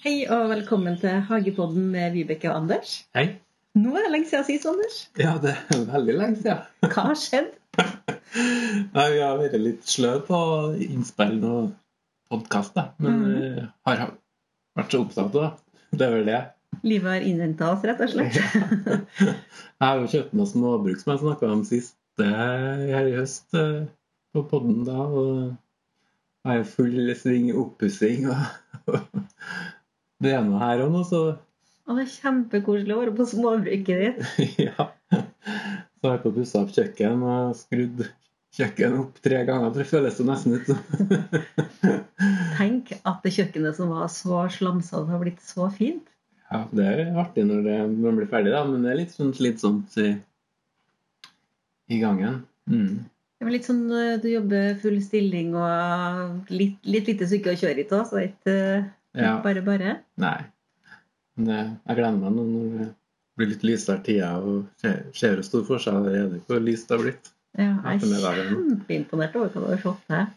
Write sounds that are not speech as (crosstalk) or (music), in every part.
Hei og velkommen til Hagepodden med Vibeke og Anders. Hei. Nå er det lenge siden sist, Anders. Ja, det er veldig lenge siden. Hva har skjedd? (laughs) Nei, Vi har vært litt slø på innspill og podkast, men eh, har vært så opptatt av det. Det er vel det. Livet har innhenta oss, rett og slett. (laughs) Jeg har jo kjøpt noe småbruk som jeg snakka om sist eh, her i høst eh, på podden da. og jeg jo full sving oppussing. og Det er noe her òg nå, så Og det er kjempekoselig å være på småbruket ditt. (laughs) ja. Så har jeg på pussa opp kjøkken og skrudd kjøkken opp tre ganger. Det føles jo nesten ut som. (laughs) Tenk at det kjøkkenet som var så slamsete, har blitt så fint. Ja, det er artig når det, når det blir ferdig, da, men det er litt sånn slitsomt i, i gangen. Mm. Det var litt sånn øh, du jobber full stilling og litt, litt lite stykke å kjøre hit òg, så ikke Ja. bare bare. Nei. Men det, jeg gleder meg nå når det blir litt lysere tida og ser, jo stor forskjell allerede hvor lyst det har blitt. Ja, jeg er kjempeimponert over hva du har fått til.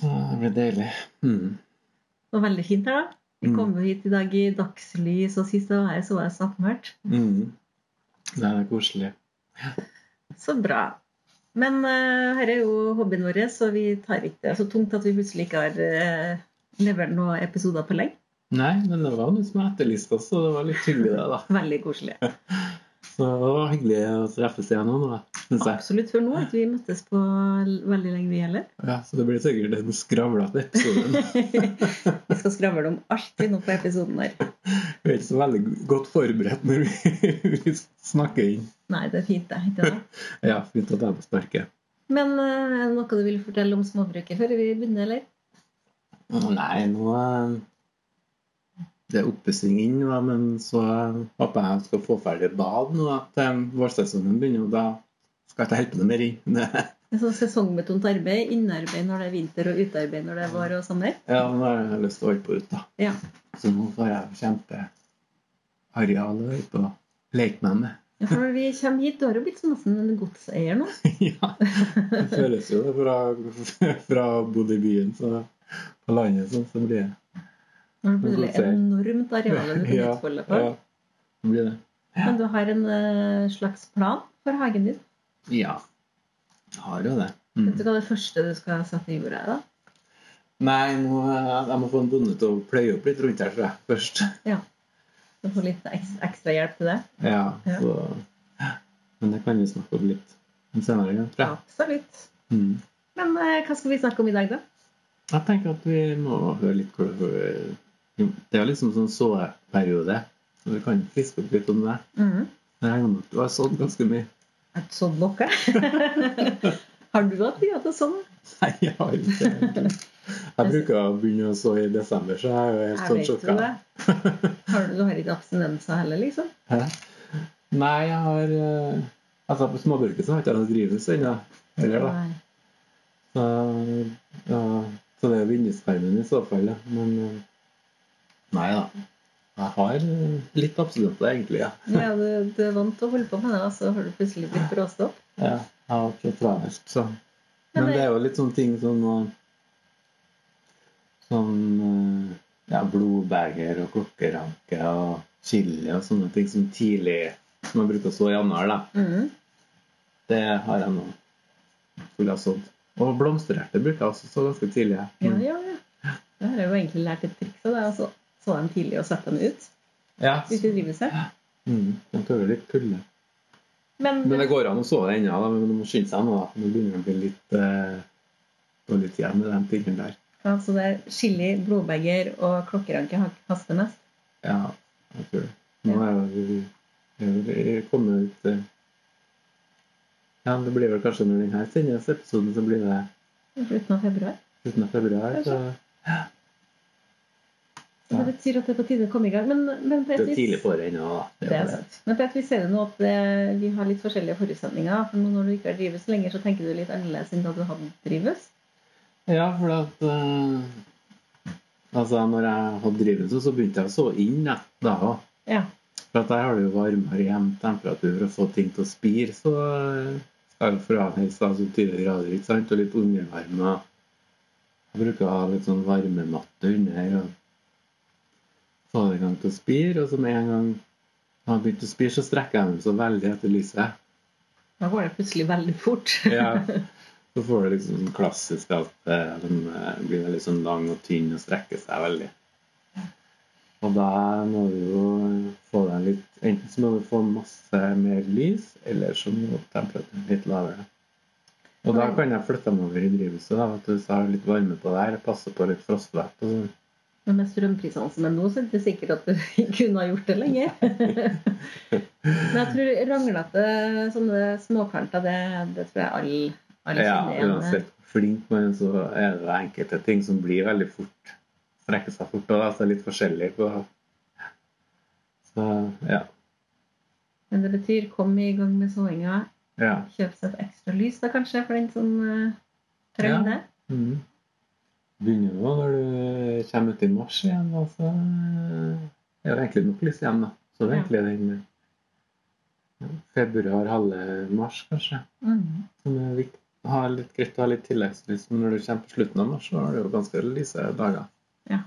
Det blir deilig. Mm. Det var veldig fint her, da. Vi Mm. kom jo hit i dag i dagslys, og sist jeg var her, så var det mørkt. Mm. Det er koselig. Så bra. Men uh, her er jo hobbyen vår, så vi tar ikke det så tungt at vi plutselig ikke har uh, levert noen episoder på lenge. Nei, men det var noe som etterlyste oss, så det var litt hyggelig, det, da. (laughs) Veldig koselig. (laughs) Så det var hyggelig å treffes igjen nå, da, syns jeg. Absolutt. For nå har ikke vi møttes på veldig lenge, vi heller. Ja, så det blir sikkert en skravlete episode. (laughs) vi skal skravle om alt vi nå på episoden her. Vi er ikke så veldig godt forberedt når vi, (laughs) snakker inn. Nei, det er fint, det. Ikke det? Ja, fint at jeg er på sparket. Men uh, er det noe du vil fortelle om småbruket før vi begynner, eller? Nei, nå er det er oppussing men så håper jeg jeg skal få ferdig bad nå til vårsesongen begynner. og Da skal ikke holde på noe mer inn. så sånn sesongbetont arbeid, innearbeid når det er vinter, og utearbeid når det er vår og sommer. Ja, nå har jeg lyst til å holde på ut, da. Ja. Så nå får jeg kjempeareal å holde på å leke meg med. Ja, for når vi kommer hit, du har jo blitt sånn nesten en godseier nå. (laughs) ja, det føles jo det fra, fra å bo i byen så på landet sånn, så blir det Når det blir et enormt areal du kan utfolde på. ja, det blir det. Men du har en eh, slags plan for hagen din. Ja, jeg har jo det. Vet Mm. du hva det første du skal sette i jorda er? da? Nei, eh, jeg må få en bonde til å pløye opp litt rundt her, tror jeg, først. Du får litt ekstra, ekstra hjelp til det? Ja, Ja. så Men det kan vi snakke om litt en senere gang, tror jeg. Absolutt. Mm. Men eh, hva skal vi snakke om i dag, da? Jeg tenker at vi må høre litt hvor Det er liksom sånn såperiode, så vi kan friske opp litt om det. Mm. Jeg har sådd ganske mye. Er det sånn noe? (laughs) har du hatt mye av det sånn? Nei, jeg har ikke. Jeg bruker å begynne å så i desember, så jeg er jo helt sånn sjokka. Har du, du har ikke abstinenser heller, liksom? Hæ? Nei, jeg har eh, Altså, på småbruket så har jeg ikke noe drivhus ennå. Heller, da. Så, ja, så det er vinduskarmen i så fall, ja. Men eh, nei da. Jeg har litt det, egentlig. Ja. Ja, du, du er vant til å holde på med det, og så har du plutselig blitt bråst opp. ja jeg har vært det travelt, så. Men det- er jo litt sånne ting som Sånn ja, blodbeger og klokkeranke og chili og sånne ting som tidlig Som jeg bruker å så i januar, da. Mm. Det har jeg nå skulle ha sådd. Og blomstererter bruker jeg også så ganske tidlig. Ja, Mm. ja, ja. Det har jeg jo egentlig lært et triks av. det, altså Så dem tidlig og sette dem ut Ja, hvis de driver seg. mm, de tåler litt kulde. Men, Men det går an å sove det ennå, men du må skynde seg nå. da. Nå begynner det å bli litt eh, dårlig tid med de tingene der. Ja, Så det er chili, blodbeger og klokkeranke haster mest. Ja, jeg tror det. Nå er jo vi vi kommet ut eh, Ja, det blir vel kanskje når denne sendes episoden, så blir det Slutten av februar. slutten av februar. Så Så det betyr at det er på tide å komme i gang. Men, men på det er tidlig på året ennå. Det er sant. Men på et vis er det nå at det, vi har litt forskjellige forutsetninger. For nå når du ikke har drivhus lenger, så tenker du litt annerledes enn da du hadde drivhus. Ja, for at uh, Altså, når jeg hadde drivhus, så begynte jeg å så inn da, òg. Ja. For at der har du jo varmere hjemtemperatur for å få ting til å spire. Så skal jo da, sånn 20 grader, ikke sant? Og litt undervarme. Jeg bruker å ha litt sånn varmematte under og få det i gang til å spire. Og så med en gang han har begynt å spire, så strekker jeg dem så veldig etter lyset. Da går det plutselig veldig fort. (laughs) Ja. Så får du liksom sånn klassisk at eh, de eh, blir veldig sånn lang og tynn og strekker seg veldig. Og da må du jo få deg litt Enten så må du få masse mer lys, eller så må temperaturen litt lavere. Og da kan jeg flytte dem over i drivhuset. da, at Hvis jeg har litt varme på der, passe på litt frostvett. og sånn. Men med strømprisene som er nå, så er det ikke sikkert at du (laughs) kunne ha gjort det lenger. (laughs) Men jeg tror ranglete sånne småkanter, det, det tror jeg alle, alle Ja, kjenner igjen. uansett hvor flink man så er det enkelte ting som blir veldig fort. Strekker seg fort, og er litt forskjellig på Så ja. Men det betyr kom i gang med såinga. ja. Kjøp seg et ekstra lys da kanskje, for den som uh, trenger Ja. det. Mhm. Begynner jo når du kommer ut i mars igjen, og så er det egentlig nok lys igjen, da. Så det er egentlig den ja, februar, halve mars, kanskje. Mm. Som er viktig. Ha litt greit å ha litt tilleggslys, men når du kommer på slutten av mars, så har du jo ganske lyse dager. Ja.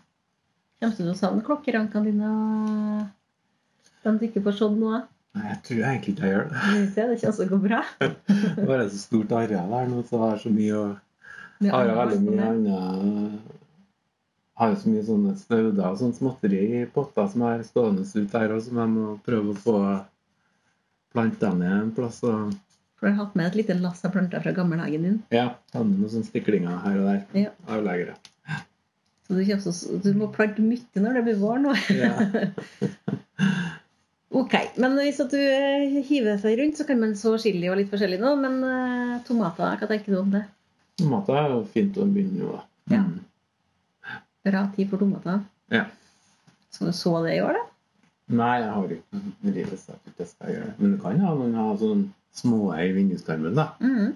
Kommer du til å savne klokkerankene dine og dem du ikke får sådd nå? Nei, jeg tror egentlig ikke jeg gjør det. Det kommer ikke også går bra. (laughs) Det er så stort areal her nå, så jeg har så mye å Med Har jo veldig mye annet Har jo så mye sånne snauder og sånt småtteri i potter som er stående ute her, og som jeg må prøve å få planta ned en plass. Og For du har hatt med et lite lass av planter fra gammelhagen din. ja, med noen sånne stiklinger her og der. Ja. Avleggere. Så du, så, du må plante mye når det blir vår nå. Ja. (laughs) Ok, men hvis du eh, hiver seg rundt, så kan man så chili og litt forskjellig nå. Men uh, tomater, hva tenker du om det? Tomater er jo fint å begynne med, da. Ja. Mm. Bra tid for tomater. Ja. Så du så det i år, da? Nei, jeg har ikke livet sagt jeg jeg skal gjøre det. Men du kan ha noen ha sånne små i vinduskarmen, da. Mhm.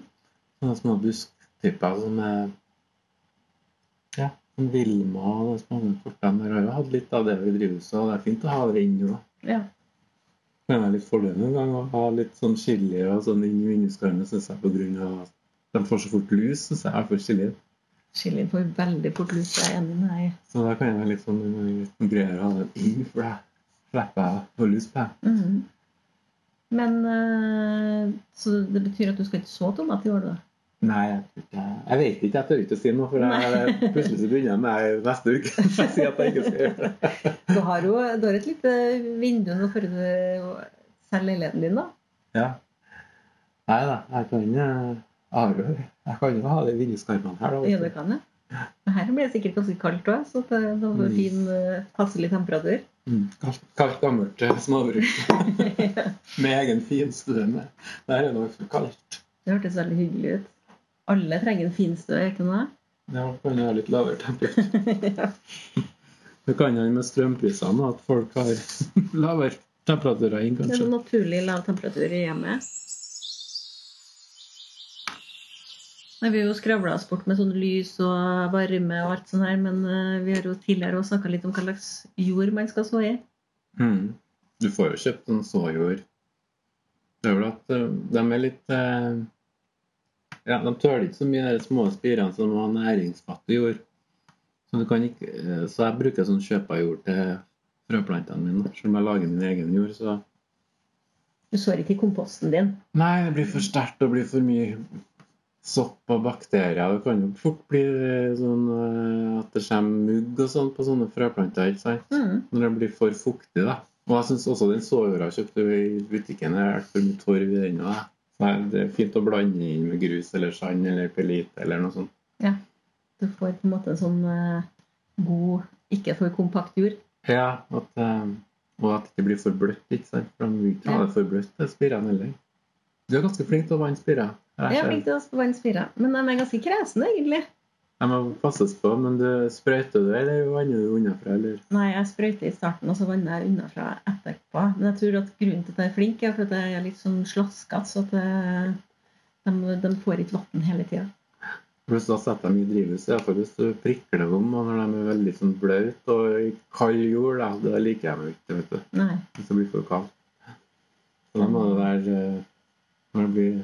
Sånne små busktyper som er Ja, som Vilma og kortene. Jeg har jo hatt litt av det i drivhuset, og det er fint å ha det inne. da. Ja. Det er litt fordel en gang å ha litt sånn chili og sånn inn i vinduskarmen, syns jeg, på grunn av at de får så fort lus. Syns jeg er får chili. Chilien får veldig fort lus. Jeg er enig med deg. Så da kan jeg være litt sånn litt greier å ha den inn, for da slipper jeg å få lus på det. Mhm. Men eh, Så det betyr at du skal ikke så tomat i år, da? Nei, jeg, ikke, jeg vet ikke. Jeg tør ikke å si noe, for jeg, plutselig så begynner jeg med neste uke. (laughs) Så jeg sier at jeg ikke skal gjøre det. Du har jo du har et lite vindu nå før du selger leiligheten din, da. Ja. Nei da, jeg kan, eh, jeg kan jo ha det i vinduskarmene her. Ja, da. det kan jeg. Men Her blir det sikkert ganske kaldt òg, så det er fin, eh, passelig temperatur. Mm. Kaldt, kaldt, gammelt eh, småbruk. (laughs) Med egen finstue. Der er det for kaldt. Det hørtes veldig hyggelig ut. Alle trenger en finstue, ikke noe? Ja, kan ha litt lavere temperatur. (laughs) ja. Det kan hende med strømprisene at folk har (laughs) lavere temperaturer inn, kanskje. Det er naturlig lav temperatur i hjemmet. Nei, Vi har jo skravla oss bort med sånn lys og varme og alt sånt her, men eh, vi har jo tidligere også snakka litt om hva slags jord man skal så i. Mm. Du får jo kjøpt sånn såjord. Det er vel at eh, de er litt eh, Ja, de tåler ikke så mye de små spirene som har næringsfattig jord. Så, du kan ikke, så jeg bruker sånn kjøpajord til frøplantene mine. Selv om jeg lager min egen jord, så Du sår ikke i komposten din. Nei, det blir for sterkt og blir for mye sopp og bakterier. Det kan jo fort bli eh, sånn eh, at det kommer mugg og sånn på sånne frøplanter. ikke sant? Mm. Når det blir for fuktig. da. Og jeg syns også den såjorda jeg kjøpte i butikken, er for mye torv i den. Det er fint å blande inn med grus eller sand eller pelit eller noe sånt. Ja. Du får på en måte en sånn eh, god, ikke for kompakt jord. Ja, at, Og at det ikke blir for bløtt. ikke sant? For de vil ikke ha det for bløtt, det spirene heller. Du er ganske flink til å vanne spirer. Jeg er flink til å vanne spirer, men de er ganske kresne, egentlig. De må passes på, men du sprøyter du, eller vanner du unnafra, eller? Nei, jeg sprøyter i starten, og så vanner jeg unnafra etterpå. Men jeg tror at grunnen til at jeg er flink, er at jeg er litt sånn slaskete, så at det, de, de får ikke vann hele tida. Hvis da setter de i drivhuset, iallfall hvis du prikler dem, og når de er veldig sånn blaute og i kald jord, da, det liker jeg ikke, vet du. Nei. Hvis det blir for kaldt. Så da må det være eh, Når det blir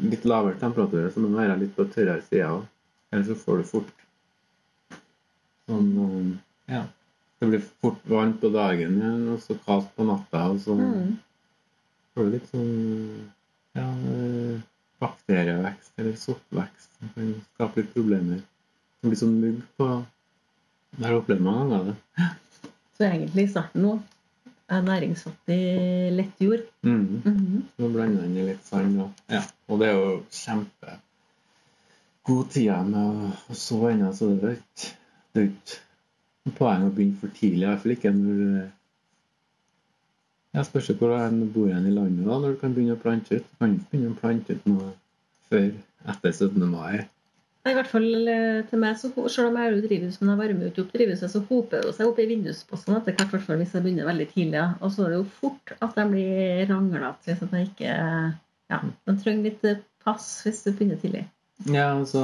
litt lavere temperatur, så må du være litt på tørrere sida òg. Ellers så får du fort sånn eh, Ja. Det blir fort varmt på dagen igjen, og så kaldt på natta. Og så Mm. får du litt sånn ja, eh, bakterievekst eller soppvekst som kan skape litt problemer. Det blir sånn mugg på Det har opplevd mange ganger det. Så egentlig i starten nå næringsfattig lett jord. Mm. -hmm. Nå blander den i litt sand. Og, ja. og det er jo kjempegod tid med å, så ennå, så det er ikke det er ikke poeng å begynne for tidlig. I hvert fall ikke når du Jeg spørs hvor en bor igjen i landet da, når du kan begynne å plante ut. Du kan ikke begynne å plante ut noe før etter 17. mai. I hvert fall eh, til meg, så, selv om jeg har drivhus, men jeg varmer ut opp drivhuset, så hoper det seg opp i vindusposten etter hvert, hvert fall hvis jeg begynner veldig tidlig. Og så er det jo fort at de blir ranglete hvis jeg ikke Ja, de trenger litt eh, pass hvis du begynner tidlig. Ja, altså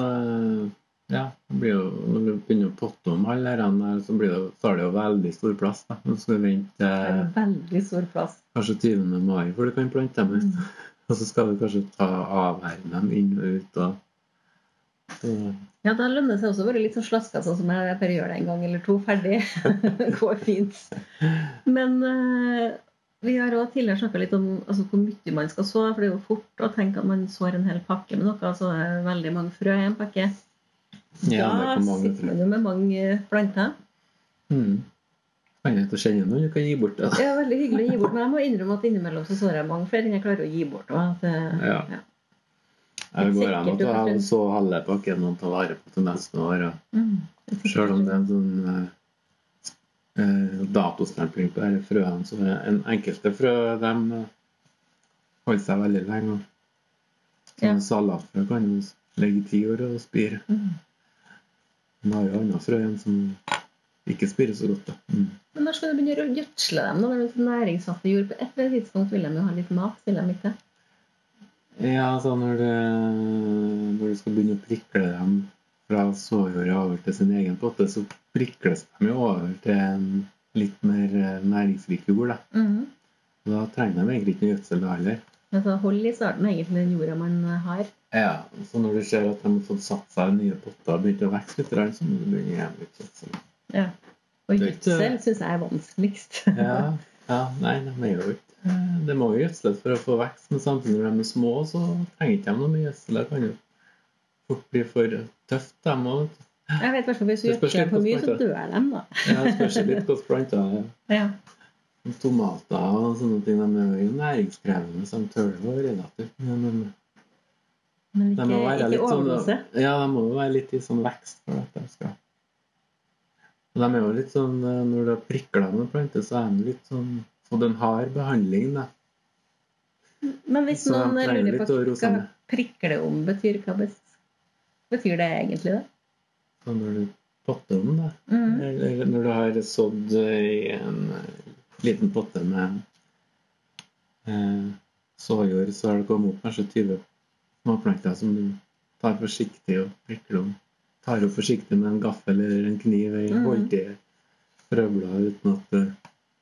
ja, det blir jo, Når du begynner å potte om alle disse så blir det, tar det jo veldig stor plass. da. Nå skal du vente veldig stor plass. kanskje 20. mai før du kan plante dem ut. (laughs) Og så skal du kanskje ta avvære dem inn og ut. og så, Ja, da lønner det seg også å være litt sånn slaska, sånn som jeg bare gjør det en gang eller to. Ferdig. (laughs) Går fint. Men uh, vi har også tidligere snakka litt om altså, hvor mye man skal så. For det er jo fort å tenke at man sår en hel pakke med noe, så er veldig mange frø i en pakke. Ja, da sitter man jo med mange planter. mm. Jeg ikke kjenne noen du kan gi bort? Det er veldig hyggelig å gi bort, men jeg må innrømme at innimellom så sår jeg mange flere enn jeg klarer å gi bort. også, At, Ja. ja. Det går an å ta så halve pakken og ta vare på til neste år. Mm. selv om det er en sånn eh, eh, datostempling på disse frøene, så en enkelte frø de eh, holder seg veldig lenge. Ja. Salatfrø kan jo ligge i ti år og spire. Mm. Men er jo andre frø igjen som ikke spirer så godt. da. Mm. Men når skal du begynne å gjødsle dem? da? Når det er så næringsfattig jord? På et eller annet tidspunkt vil de jo ha litt mat. vil de ikke? Ja, altså når du, når du skal begynne å prikle dem fra såjorda over til sin egen potte, så prikles de jo over til en litt mer eh, næringsrik jord. Da. mm da trenger de egentlig ikke noe gjødsel da heller. Altså, så hold i starten egentlig den jorda man har. Ja, så når du ser at de har fått satt seg i nye potter og begynt å vokse litt, så må du begynne igjen med gjødsel. Ja. Og gjødsel syns jeg er vanskeligst. Ja, ja, nei, de er jo eh, Det må jo gjødsles for å få vekst, men samtidig når de er små, så trenger ikke de noe mye gjødsel. Det kan jo fort bli for tøft, dem òg. Jeg vet hvert fall Hvis du gjødsler for mye, så dør de. da. Ja, det spørs litt hvordan planta er. Ja. Tomater og sånne ting, de er jo næringskrevende, så de tåler jo relativt. Men Men de må være ikke litt sånn. Ja, de må jo være litt i sånn vekst for at de skal de er jo litt sånn eh, Når du har prikla med planter, så er de litt sånn fått en har behandling, da. Men hvis Så noen lurer på hva prikle om betyr, hva betyr det egentlig? da? Når du potter om, da Mm. Eller når du har sådd i en eh, liten potte med eh, såjord, så har det kommet opp kanskje 20 småplanter som du tar forsiktig og prikler om. Tar opp forsiktig med en gaffel eller en kniv i holdt i frøbladet uten at det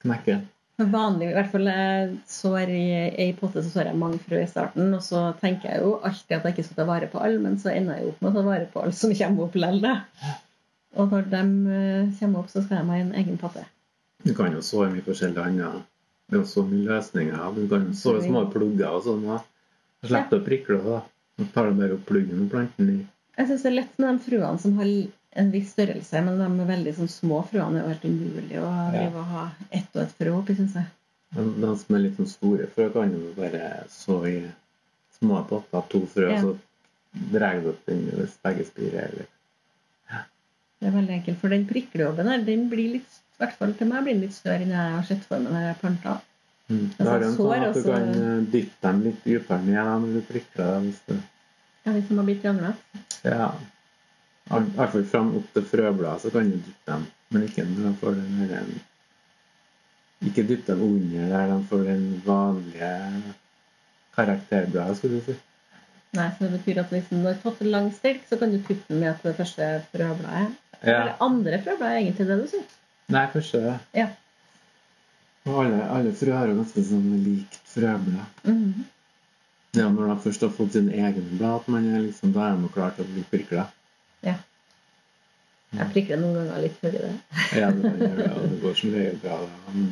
knekker. Vanlig, i hvert fall sår i ei potte, så sår jeg mange frø i starten. Og så tenker jeg jo alltid at jeg ikke skal ta vare på alle, men så ender jeg opp med å ta vare på alle som kommer opp likevel. Og når de eh, kommer opp, så skal de ha en egen potte. Du kan jo så mye forskjellig annet. Det er jo så mye løsninger. Du kan så små plugger og sånn. Du slipper å prikle, da. Tar du bare opp pluggen og planten i. Jeg syns det er lett med de fruene som har en viss størrelse, men de veldig sånn små frøene er jo helt umulig å drive og ha ett og ett frø oppi, syns jeg. Men de som er litt sånn store frø, kan jo bare så i små potter, to frø, Ja. så drar du opp den hvis begge spirer. Eller. Det er veldig enkelt. For den priklejobben her, den blir litt i hvert fall til meg blir den litt større enn jeg har sett for meg når jeg planta. Mm. Altså, Da er det en sånn at du også- kan eh, dytte dem litt dypere ned når du prikler dem. Hvis du, Ja, hvis de har blitt ranglet. ja. I hvert fall fram opp til frøbladet, så kan du dytte dem. Men ikke når de får den her Ikke dytte dem under der de får den vanlige karakterbladet, skulle du si. Nei, så det betyr at når den har tatt en lang stilk, så kan du putte den med det første frøbladet. Ja. Eller andre frøblad er egentlig det du sier. Nei, første det. Ja. Og alle, alle frø har jo ganske sånn likt frøblad. Mhm. Ja, når de først har fått sine egne blad, at man er liksom, da er man klar til å bli prikla. Jeg prikker noen ganger litt før det. (laughs) Ja, det, gjør det, går som regel bra. Men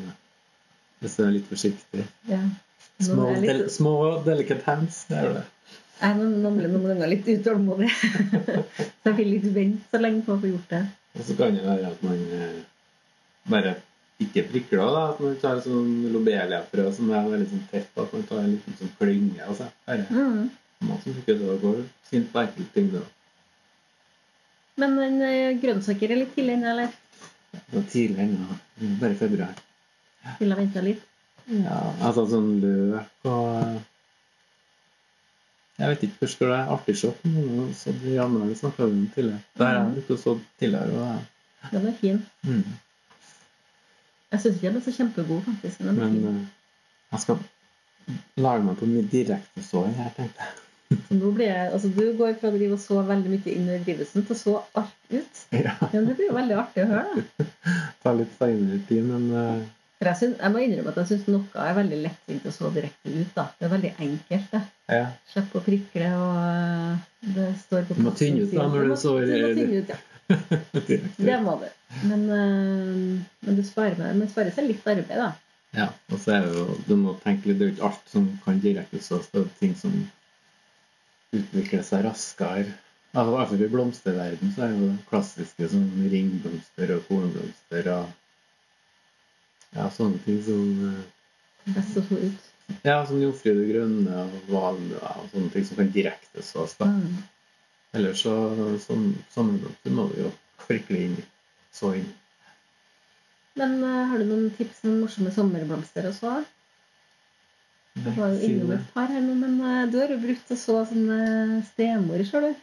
hvis du er litt forsiktig Ja. Small, Små, er del, litt, små delicate hands, det er det. jeg er noen- nemlig noen ganger litt utålmodig. (laughs) Så jeg vil litt vente så lenge på å få gjort det. Og så kan det være at man eh, bare ikke prikler, da. At man tar sånn lobeliafrø som er veldig sånn tett, at man tar en liten sånn klynge. Altså. Bare, Mm. man som ikke det går fint på enkelte ting. da. Men den eh, grønnsaker er litt tidlig inne, eller? Det var tidlig ennå. Bare februar. Ville jeg vente litt? Ja, altså sånn løk og Jeg vet ikke først det er. Artisjokk. men Så i januar snakka vi om tidligere. Der har jeg begynt å så tidligere. Og, Den er fin. mm. Jeg syns ikke den er så kjempegod, faktisk. Men er Men eh, jeg skal lage meg på mye direktesåing her, tenkte jeg. Så nå blir jeg, altså Du går fra å drive og så veldig mye inn i drivelsen til å så alt ut. Ja, Ja, men Det blir jo veldig artig å høre. da. (laughs) det tar litt seinere tid, men uh... For jeg, synes, jeg må innrømme at jeg syns noe er veldig lettvint å så direkte ut. da. Det er veldig enkelt. det. ja. Slipp å prikle, og øh, det står på Du må tynne ut da når du sår- Du må tynne ut, ja. (laughs) Det må du. Men, uh, men du sparer, med, men sparer seg litt arbeid, da. Ja, og så er det jo Du må tenke litt Det er jo ikke alt som kan direkte sås. Det er ting som utvikler seg raskere. Altså, I hvert fall i blomsterverden så er det jo klassiske som ringblomster og kornblomster og ja, sånne ting som eh, Best å få ut. Ja, som jomfru det grønne og valmuer og sånne ting som kan direktesås. da. Mm. Ellers så som sommerblomster må du jo prikle inn i. Så inn. Men øh, har du noen tips om morsomme sommerblomster å så? Du var jo innom et par her nå, men øh, du har jo brukt å så sånne stemor sjøl, du.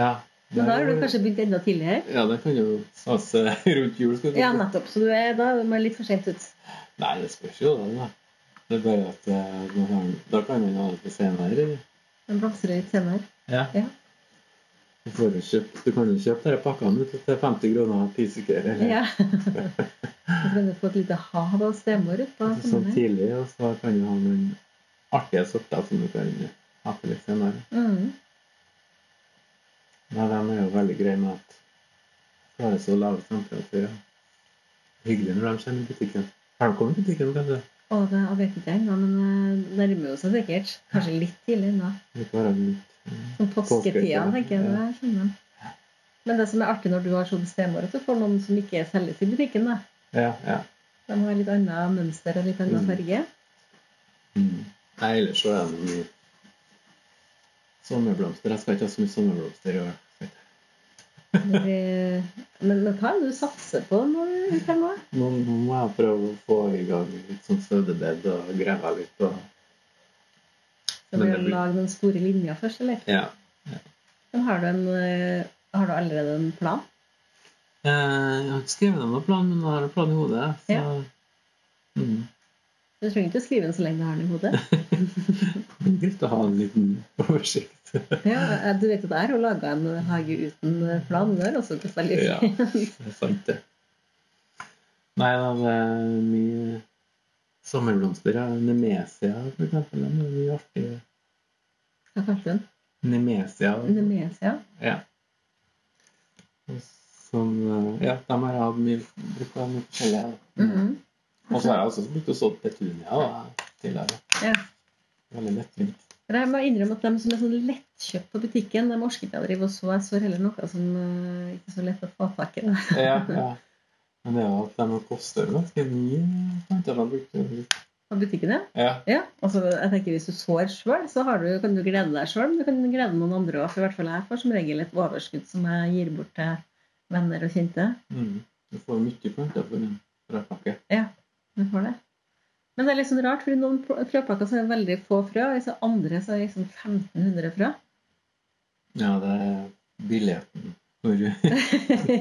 Ja. Men da har du det kanskje begynt enda tidligere? Ja, det kan jo eh, (laughs) rundt jul. skal du Ja, nettopp. Så du er, da er man litt for sent ut. Nei, det spørs jo da. Det er bare at eh, man da kan man ha det på senere. Den blomstrer litt senere. Ja. Ja. Du, kjøpt, du kan jo kjøpe disse pakkene til 50 kroner eller (laughs) Ja. Så kan du få et lite hav av stemor utpå. sånn tidlig, og så kan du ha noen artige sorter som du kan ha til litt senere. Mm. Men de er jo veldig greie med at klarer så lave temperaturer. Hyggelig når de kommer i butikken. Har de kommet i butikken, kanskje? Å, det, jeg vet ikke ennå, men det nærmer jo seg sikkert. Kanskje litt tidlig ennå. Eh, Sånn påsketida, Påsketida, tenker jeg. Det skjønner. Men det som er artig når du har sånn stemor, at du får noen som ikke selges i butikken. da. Ja, ja. De har litt annet mønster og litt annen Mm. farge. Mm. Nei, ellers så er det mye sommerblomster. Jeg skal ikke ha så mye sommerblomster i år. Men, men hva er det du satser på når du er år? Nå nå må jeg prøve å få i gang litt sånn stødebed og grave litt. Og, Skal det lage den store linja først, eller? ja. Men har du, en, eh, har du allerede en plan? Eh, Jeg har ikke skrevet noen plan, men jeg har en plan i hodet. Så Ja. mm. Du trenger ikke å skrive den så lenge du har den i hodet. (laughs) Det er greit å ha en liten oversikt. Ja, eh, du vet at jeg har laga en hage uten plan. Det er også gått veldig Ja. Det er sant, det. Nei da, det er mye sommerblomster. Ja. Nemesia, for eksempel. Den er mye artig. Hva kalte den? Nemesia. Nemesia? Ja. Som eh, Ja, de har jeg hatt mye bruk av mye forskjellig. Mm -hmm. Og så har jeg også begynt å så petunia da, tidligere. Ja. Veldig lettvint. Jeg må innrømme at de som er sånn lettkjøpt på butikken, de orker ikke å drive og så. Jeg så heller noe som eh, ikke er så lett å få tak i. Ja, ja. Men det er jo at de koster ganske mye. På butikken, ja. Ja. Altså, jeg tenker Hvis du sår sjøl, så har du, kan du glede deg sjøl. Men du kan glede noen andre òg. For i hvert fall jeg får som regel et overskudd som jeg gir bort til venner og kjente. Mm. Du får mye planter for en frøpakke. Ja, Du får det. Men det er litt sånn rart, for i noen frøpakker så er det veldig få frø, og i så andre så er det liksom 1500 frø. Ja, det er billigheten. Når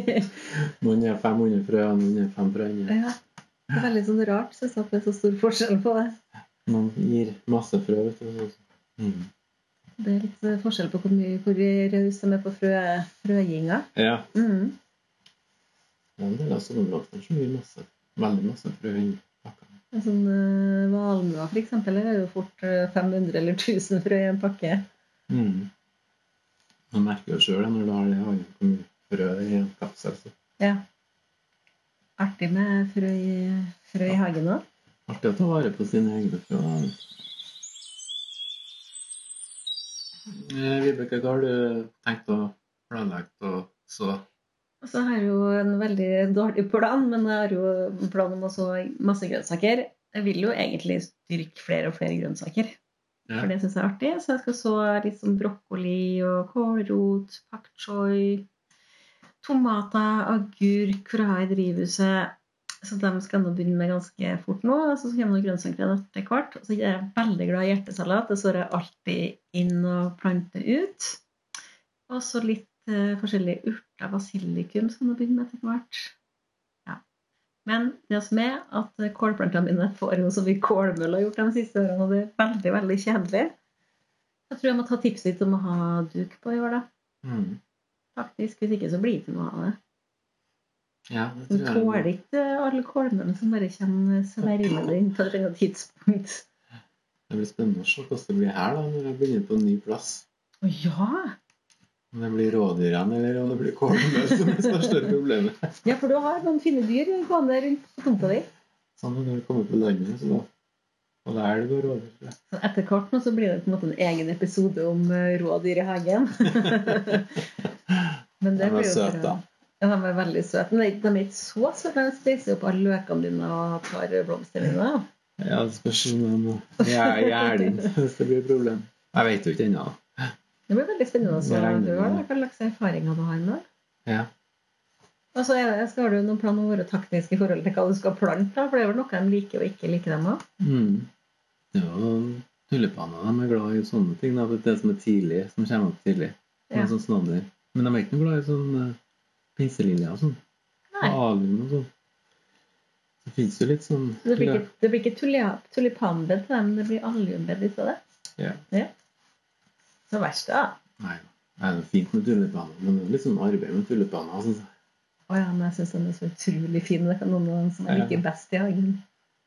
(laughs) noen er 500 frø, og noen er 5 frø. ja. Det er veldig sånn rart, synes jeg, at det er så stor forskjell på det. Man gir masse frø, vet du. Mm. Det er litt eh, forskjell på hvor mye hvor raus de er på frø, frøginga. Ja. Mm. Det er en del av sommerblomstene som gir masse, veldig masse frø. En sånn uh, f.eks. er jo fort eh, 500 eller 1000 frø i en pakke. Mm. Man merker jo sjøl når du har det hvor mye frø i en kapsel. Så Ja. Artig med frø i, frø i hagen òg. artig å ta vare på sine egne frø. Eh, Vibeke, hva har du tenkt å planlegge å så? Og så har jeg jo en veldig dårlig plan, men jeg har jo en plan om å så masse grønnsaker. Jeg vil jo egentlig dyrke flere og flere grønnsaker. For det syns jeg er artig. Så jeg skal så litt sånn brokkoli og kålrot, pak choi, tomater, agurk for å ha i drivhuset. Så de skal nå begynne med ganske fort nå. Og så kommer grønnsaker etter hvert. Og så er jeg veldig glad i hjertesalat. Det står jeg alltid inn og planter ut. Og så litt eh, forskjellige urter, basilikum, skal jeg nå begynne med etter hvert. Men det som er at kålplantene mine får jo så mye kålmøll har gjort de siste årene, og det er veldig, veldig kjedelig. Jeg tror jeg må ta tipset ditt om å ha duk på i år, da. Mm. Faktisk. Hvis ikke så blir det ikke noe av det. Ja, Du det tror jeg. tåler ikke alle kålmøllene som bare kommer svermende inn på et eller annet tidspunkt. Det blir spennende å se hvordan det blir her da, når jeg begynner på en ny plass. Å ja! Om det blir rådyrene eller om det blir kålmøll som er det største problemet. Ja, for du har noen fine dyr gående rundt på tomta di. Sånn når du kommer på landet, så da og det er elg og rådyr. etter hvert nå så blir det på en måte en egen episode om eh, rådyr i hagen. (laughs) Men det De er søte, da. Ja, de er veldig søte. Men de er ikke så søte. De spiser opp alle løkene dine og tar blomstene dine. Ja, det spørs om de er gjerde inn hvis det blir et problem. Jeg vet jo ikke ennå. Det blir veldig spennende å høre med hva slags erfaringer du har med det. Ja. Og så er det- skal du noen plan om å være taktisk i forhold til hva du skal plante, da? for det er vel noe de liker og ikke liker, dem òg. Mm. Ja, tulipaner de er glad i sånne ting. Da, det som er tidlig, som kommer opp tidlig. Ja. Sånn snadder. Men de er ikke noe glad i sånn uh, pinseliljer og sånn. Nei. alium og sånn. Det fins jo litt sånn Det blir ikke, det blir ikke tulipanbed til dem, det blir alliumbed i stedet. Ja. Så verst, da. Nei, det er fint med tulipaner, men det er litt sånn arbeid med tulipaner. Altså. Å ja, men jeg syns den er så utrolig fin. Det kan noen av dem som jeg liker best i hagen.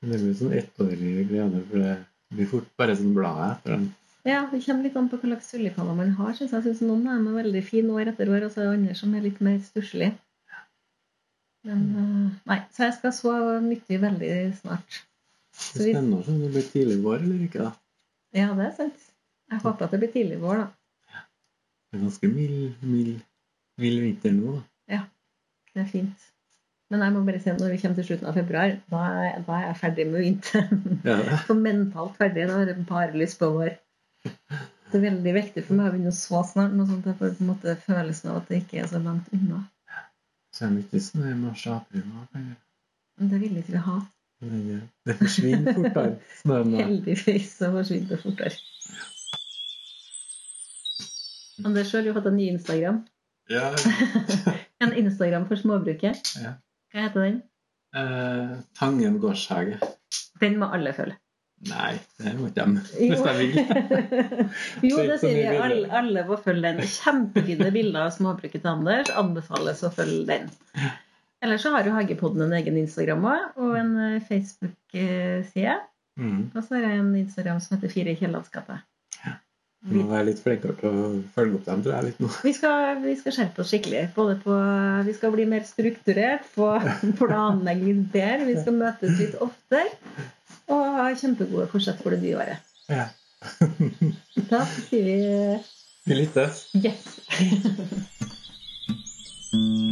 Det blir sånn ettårig glede, for det blir fort bare sånn bladet etter den. Ja, Det kommer litt an på hva slags tulipaner man har. Synes jeg synes Noen av dem er veldig fine år etter år, og så er det andre som er litt mer stusslige. Men eh, nei, så jeg skal så nyttig veldig snart. Det spenner spennende å se om det blir tidlig vår eller ikke. da. Ja, det er sant. Jeg håper at det blir tidlig vår, da. Det er ganske mild, mild, mild vinter nå. da. Det er fint. Men jeg må bare si når vi kommer til slutten av februar, da er, da er jeg ferdig med vinteren. Ja. (laughs) Så mentalt ferdig. Da har jeg bare lyst på vår. Det er veldig viktig for meg å begynne å så snart, noe sånt for på en måte følelsen av at det ikke er så langt unna. Så er det ikke snø i mars-april. Men det vil ikke vi ha. Det forsvinner fortere. Heldigvis så forsvinner det fortere. Anders sjøl har fått en ny Instagram. Ja, (laughs) En Instagram for småbruket. Ja. Hva heter den? eh, Tangen gårdshage. Den må alle følge. Nei, det må ikke de. Hvis de vil. (laughs) jo, det sier vi. Alle, alle må følge den. Kjempefine bilder av småbruket til Anders. Anbefales å følge den. Ellers så har jo Hagepodden en egen Instagram også, og en eh, Facebook-side. Mm. Og så har jeg en Instagram som heter Fire i Kiellandsgata. Vi må være litt flinkere til å følge opp dem, tror jeg. litt nå. Vi skal, vi skal skjerpe oss skikkelig. Både på, vi skal bli mer strukturert, få planlegging (laughs) bedre. Vi skal møtes litt oftere. Og ha kjempegode fortsett for det nye året. Ja. (laughs) Da sier vi Vi lyttes. yes. (laughs)